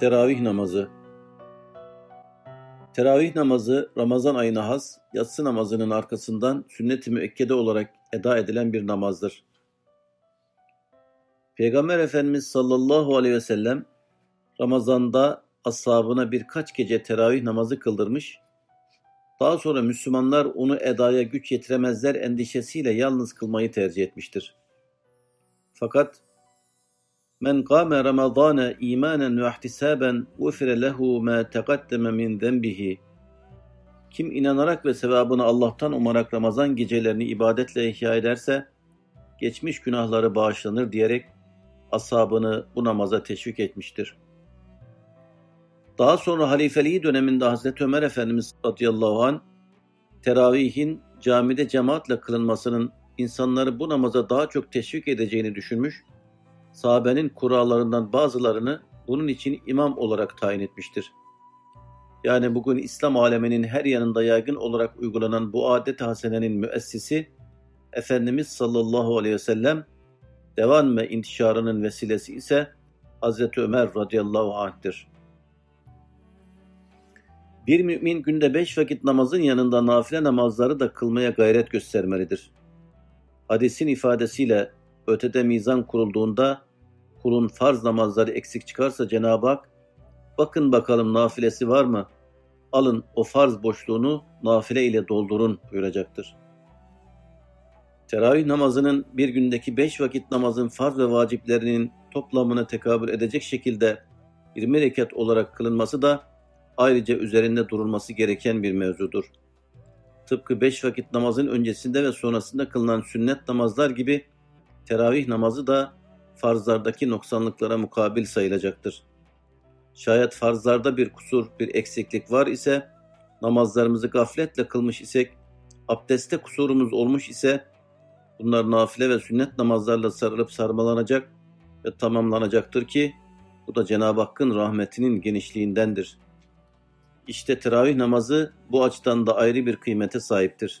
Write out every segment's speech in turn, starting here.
Teravih namazı Teravih namazı Ramazan ayına has, yatsı namazının arkasından sünnet-i müekkede olarak eda edilen bir namazdır. Peygamber Efendimiz sallallahu aleyhi ve sellem Ramazan'da ashabına birkaç gece teravih namazı kıldırmış, daha sonra Müslümanlar onu edaya güç yetiremezler endişesiyle yalnız kılmayı tercih etmiştir. Fakat Men kâme Ramazâne îmânen ve ihtisâben ufire lehu mâ teqaddeme min zenbihi. Kim inanarak ve sevabını Allah'tan umarak Ramazan gecelerini ibadetle ihya ederse, geçmiş günahları bağışlanır diyerek ashabını bu namaza teşvik etmiştir. Daha sonra halifeliği döneminde Hazreti Ömer Efendimiz radıyallahu an teravihin camide cemaatle kılınmasının insanları bu namaza daha çok teşvik edeceğini düşünmüş sahabenin kurallarından bazılarını bunun için imam olarak tayin etmiştir. Yani bugün İslam aleminin her yanında yaygın olarak uygulanan bu adet hasenenin müessisi Efendimiz sallallahu aleyhi ve sellem devam ve intişarının vesilesi ise Hazreti Ömer radıyallahu anh'tir. Bir mümin günde beş vakit namazın yanında nafile namazları da kılmaya gayret göstermelidir. Hadisin ifadesiyle ötede mizan kurulduğunda kulun farz namazları eksik çıkarsa Cenab-ı Hak bakın bakalım nafilesi var mı? Alın o farz boşluğunu nafile ile doldurun buyuracaktır. Teravih namazının bir gündeki beş vakit namazın farz ve vaciplerinin toplamını tekabül edecek şekilde 20 rekat olarak kılınması da ayrıca üzerinde durulması gereken bir mevzudur. Tıpkı beş vakit namazın öncesinde ve sonrasında kılınan sünnet namazlar gibi teravih namazı da farzlardaki noksanlıklara mukabil sayılacaktır. Şayet farzlarda bir kusur, bir eksiklik var ise, namazlarımızı gafletle kılmış isek, abdeste kusurumuz olmuş ise, bunlar nafile ve sünnet namazlarla sarılıp sarmalanacak ve tamamlanacaktır ki, bu da Cenab-ı Hakk'ın rahmetinin genişliğindendir. İşte teravih namazı bu açıdan da ayrı bir kıymete sahiptir.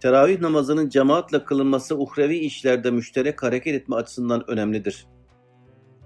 Teravih namazının cemaatle kılınması uhrevi işlerde müşterek hareket etme açısından önemlidir.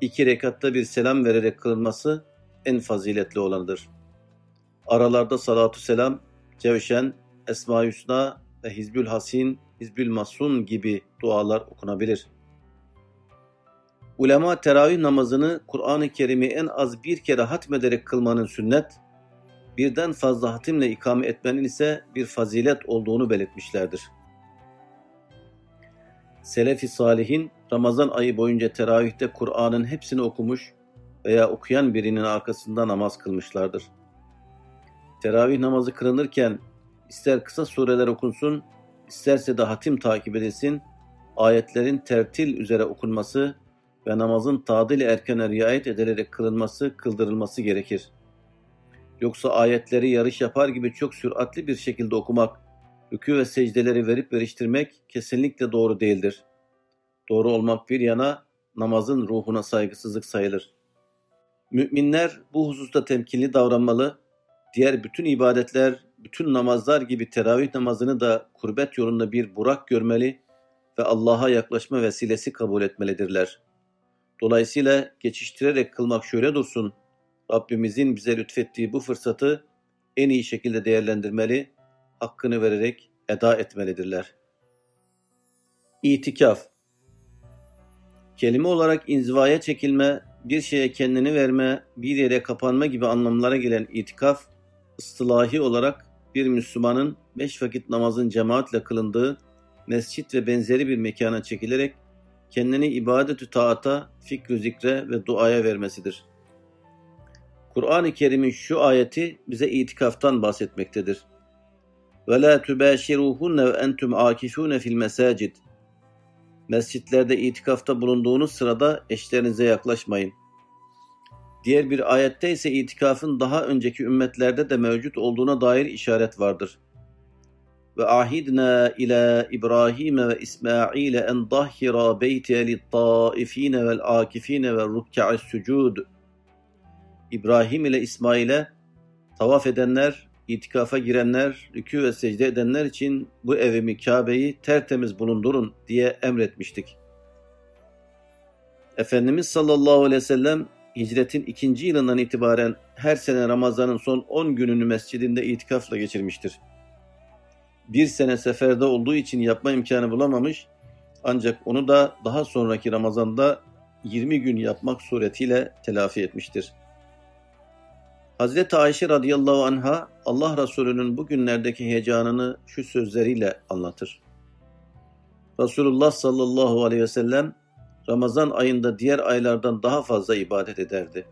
İki rekatta bir selam vererek kılınması en faziletli olanıdır. Aralarda salatu selam, Cevşen, Esma-i Hüsna ve Hizbül Hasin, Hizbül Masun gibi dualar okunabilir. Ulema teravih namazını Kur'an-ı Kerim'i en az bir kere hatmederek kılmanın sünnet, birden fazla hatimle ikame etmenin ise bir fazilet olduğunu belirtmişlerdir. Selefi Salihin Ramazan ayı boyunca teravihte Kur'an'ın hepsini okumuş veya okuyan birinin arkasında namaz kılmışlardır. Teravih namazı kılınırken ister kısa sureler okunsun, isterse de hatim takip edilsin, ayetlerin tertil üzere okunması ve namazın tadil erkene riayet edilerek kılınması, kıldırılması gerekir. Yoksa ayetleri yarış yapar gibi çok süratli bir şekilde okumak, rükû ve secdeleri verip veriştirmek kesinlikle doğru değildir. Doğru olmak bir yana namazın ruhuna saygısızlık sayılır. Müminler bu hususta temkinli davranmalı, diğer bütün ibadetler, bütün namazlar gibi teravih namazını da kurbet yolunda bir burak görmeli ve Allah'a yaklaşma vesilesi kabul etmelidirler. Dolayısıyla geçiştirerek kılmak şöyle dursun, Rabbimizin bize lütfettiği bu fırsatı en iyi şekilde değerlendirmeli, hakkını vererek eda etmelidirler. İtikaf Kelime olarak inzivaya çekilme, bir şeye kendini verme, bir yere kapanma gibi anlamlara gelen itikaf, ıstılahi olarak bir Müslümanın beş vakit namazın cemaatle kılındığı mescit ve benzeri bir mekana çekilerek kendini ibadet-ü taata, fikr zikre ve duaya vermesidir.'' Kur'an-ı Kerim'in şu ayeti bize itikaftan bahsetmektedir. Ve la tubashiruhunne ve entum akifun fil mesacid. Mescitlerde itikafta bulunduğunuz sırada eşlerinize yaklaşmayın. Diğer bir ayette ise itikafın daha önceki ümmetlerde de mevcut olduğuna dair işaret vardır. Ve ahidna ila İbrahim ve İsmail en dahhira beyti lit taifine vel akifine ve rukka's sucud. İbrahim ile İsmail'e tavaf edenler, itikafa girenler, rükû ve secde edenler için bu evimi Kabe'yi tertemiz bulundurun diye emretmiştik. Efendimiz sallallahu aleyhi ve sellem hicretin ikinci yılından itibaren her sene Ramazan'ın son 10 gününü mescidinde itikafla geçirmiştir. Bir sene seferde olduğu için yapma imkanı bulamamış ancak onu da daha sonraki Ramazan'da 20 gün yapmak suretiyle telafi etmiştir. Hazreti Ayşe radıyallahu anha Allah Resulü'nün bu günlerdeki heyecanını şu sözleriyle anlatır. Resulullah sallallahu aleyhi ve sellem Ramazan ayında diğer aylardan daha fazla ibadet ederdi.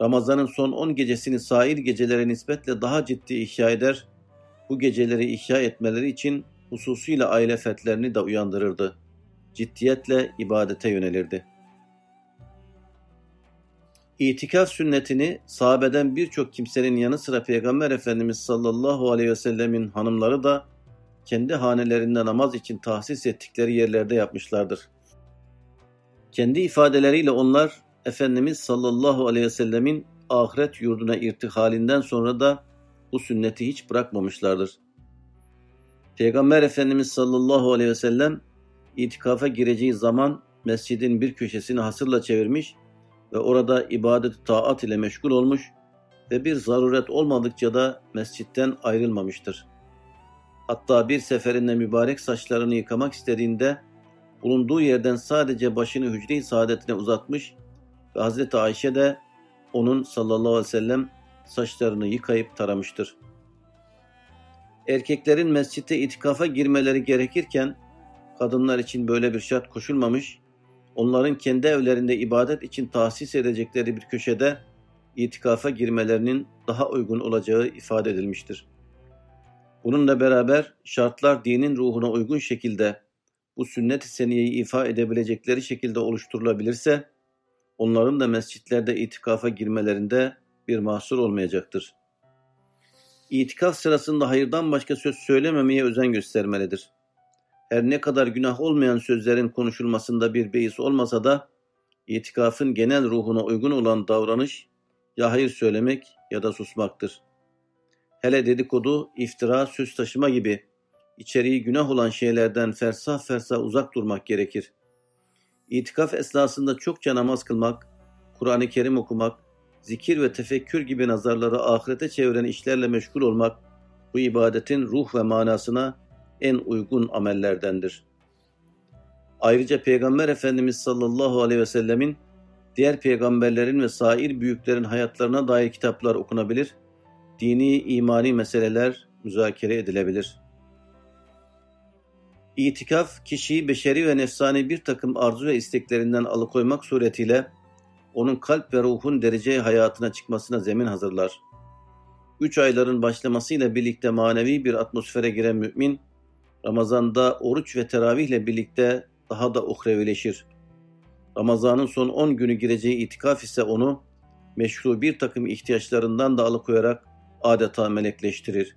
Ramazanın son 10 gecesini sair gecelere nispetle daha ciddi ihya eder, bu geceleri ihya etmeleri için hususuyla aile fertlerini de uyandırırdı. Ciddiyetle ibadete yönelirdi. İtikaf sünnetini sahabeden birçok kimsenin yanı sıra Peygamber Efendimiz sallallahu aleyhi ve sellemin hanımları da kendi hanelerinde namaz için tahsis ettikleri yerlerde yapmışlardır. Kendi ifadeleriyle onlar Efendimiz sallallahu aleyhi ve sellemin ahiret yurduna irtihalinden sonra da bu sünneti hiç bırakmamışlardır. Peygamber Efendimiz sallallahu aleyhi ve sellem itikafa gireceği zaman mescidin bir köşesini hasırla çevirmiş ve orada ibadet taat ile meşgul olmuş ve bir zaruret olmadıkça da mescitten ayrılmamıştır. Hatta bir seferinde mübarek saçlarını yıkamak istediğinde bulunduğu yerden sadece başını hücre-i saadetine uzatmış ve Hazreti Ayşe de onun sallallahu aleyhi ve sellem saçlarını yıkayıp taramıştır. Erkeklerin mescitte itikafa girmeleri gerekirken kadınlar için böyle bir şart koşulmamış, onların kendi evlerinde ibadet için tahsis edecekleri bir köşede itikafa girmelerinin daha uygun olacağı ifade edilmiştir. Bununla beraber şartlar dinin ruhuna uygun şekilde bu sünnet-i seniyeyi ifa edebilecekleri şekilde oluşturulabilirse, onların da mescitlerde itikafa girmelerinde bir mahsur olmayacaktır. İtikaf sırasında hayırdan başka söz söylememeye özen göstermelidir. Her ne kadar günah olmayan sözlerin konuşulmasında bir beis olmasa da, itikafın genel ruhuna uygun olan davranış, ya hayır söylemek ya da susmaktır. Hele dedikodu, iftira, söz taşıma gibi içeriği günah olan şeylerden fersah fersah uzak durmak gerekir. İtikaf esnasında çokça namaz kılmak, Kur'an-ı Kerim okumak, zikir ve tefekkür gibi nazarları ahirete çeviren işlerle meşgul olmak, bu ibadetin ruh ve manasına en uygun amellerdendir. Ayrıca Peygamber Efendimiz sallallahu aleyhi ve sellemin diğer peygamberlerin ve sair büyüklerin hayatlarına dair kitaplar okunabilir, dini imani meseleler müzakere edilebilir.'' İtikaf kişiyi beşeri ve nefsani bir takım arzu ve isteklerinden alıkoymak suretiyle onun kalp ve ruhun derece hayatına çıkmasına zemin hazırlar. Üç ayların başlamasıyla birlikte manevi bir atmosfere giren mümin, Ramazan'da oruç ve teravihle birlikte daha da uhrevileşir. Ramazan'ın son on günü gireceği itikaf ise onu meşru bir takım ihtiyaçlarından da alıkoyarak adeta melekleştirir.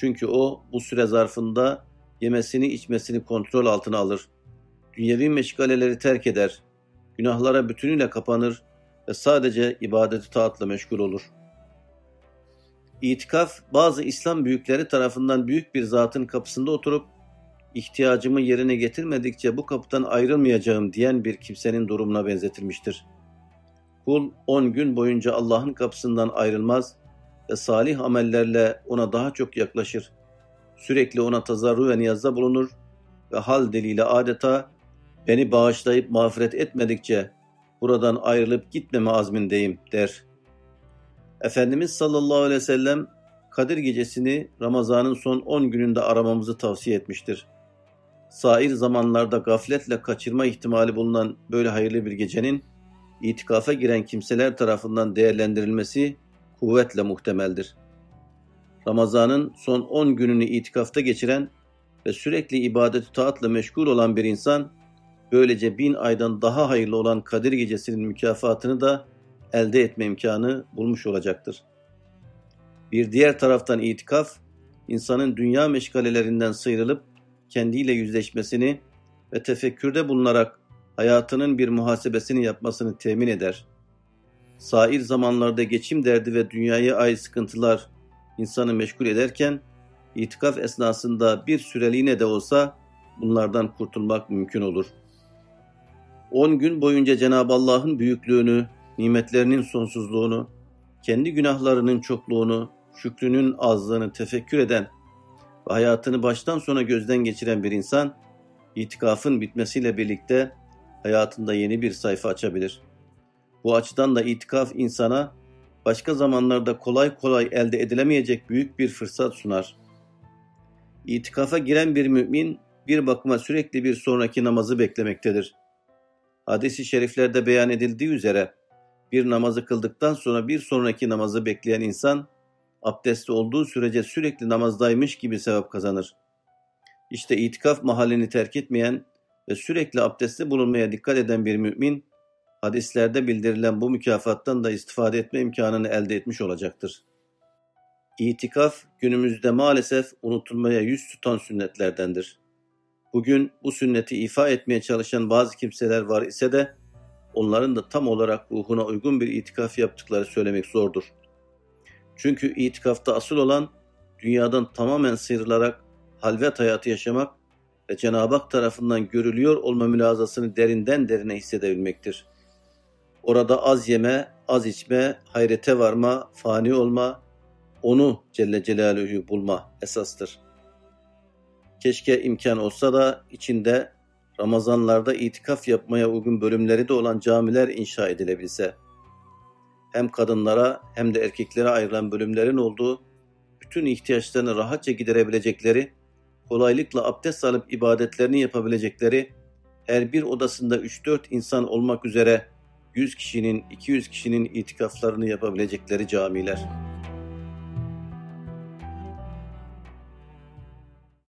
Çünkü o bu süre zarfında yemesini içmesini kontrol altına alır. Dünyevi meşgaleleri terk eder. Günahlara bütünüyle kapanır ve sadece ibadeti taatla meşgul olur. İtikaf bazı İslam büyükleri tarafından büyük bir zatın kapısında oturup ihtiyacımı yerine getirmedikçe bu kapıdan ayrılmayacağım diyen bir kimsenin durumuna benzetilmiştir. Kul on gün boyunca Allah'ın kapısından ayrılmaz ve salih amellerle ona daha çok yaklaşır sürekli ona tazarru ve niyazda bulunur ve hal diliyle adeta beni bağışlayıp mağfiret etmedikçe buradan ayrılıp gitmeme azmindeyim der. Efendimiz sallallahu aleyhi ve sellem Kadir gecesini Ramazan'ın son 10 gününde aramamızı tavsiye etmiştir. Sair zamanlarda gafletle kaçırma ihtimali bulunan böyle hayırlı bir gecenin itikafa giren kimseler tarafından değerlendirilmesi kuvvetle muhtemeldir.'' Ramazan'ın son 10 gününü itikafta geçiren ve sürekli ibadet taatla meşgul olan bir insan, böylece bin aydan daha hayırlı olan Kadir Gecesi'nin mükafatını da elde etme imkanı bulmuş olacaktır. Bir diğer taraftan itikaf, insanın dünya meşgalelerinden sıyrılıp kendiyle yüzleşmesini ve tefekkürde bulunarak hayatının bir muhasebesini yapmasını temin eder. Sair zamanlarda geçim derdi ve dünyaya ait sıkıntılar insanı meşgul ederken itikaf esnasında bir süreliğine de olsa bunlardan kurtulmak mümkün olur. On gün boyunca Cenab-ı Allah'ın büyüklüğünü, nimetlerinin sonsuzluğunu, kendi günahlarının çokluğunu, şükrünün azlığını tefekkür eden ve hayatını baştan sona gözden geçiren bir insan, itikafın bitmesiyle birlikte hayatında yeni bir sayfa açabilir. Bu açıdan da itikaf insana başka zamanlarda kolay kolay elde edilemeyecek büyük bir fırsat sunar. İtikafa giren bir mümin bir bakıma sürekli bir sonraki namazı beklemektedir. Hadis-i şeriflerde beyan edildiği üzere bir namazı kıldıktan sonra bir sonraki namazı bekleyen insan abdestli olduğu sürece sürekli namazdaymış gibi sevap kazanır. İşte itikaf mahallini terk etmeyen ve sürekli abdestli bulunmaya dikkat eden bir mümin, hadislerde bildirilen bu mükafattan da istifade etme imkanını elde etmiş olacaktır. İtikaf günümüzde maalesef unutulmaya yüz tutan sünnetlerdendir. Bugün bu sünneti ifa etmeye çalışan bazı kimseler var ise de onların da tam olarak ruhuna uygun bir itikaf yaptıkları söylemek zordur. Çünkü itikafta asıl olan dünyadan tamamen sıyrılarak halvet hayatı yaşamak ve Cenab-ı Hak tarafından görülüyor olma mülazasını derinden derine hissedebilmektir. Orada az yeme, az içme, hayrete varma, fani olma, onu Celle Celaluhu bulma esastır. Keşke imkan olsa da içinde Ramazanlarda itikaf yapmaya uygun bölümleri de olan camiler inşa edilebilse. Hem kadınlara hem de erkeklere ayrılan bölümlerin olduğu, bütün ihtiyaçlarını rahatça giderebilecekleri, kolaylıkla abdest alıp ibadetlerini yapabilecekleri, her bir odasında 3-4 insan olmak üzere 100 kişinin, 200 kişinin itikaflarını yapabilecekleri camiler.''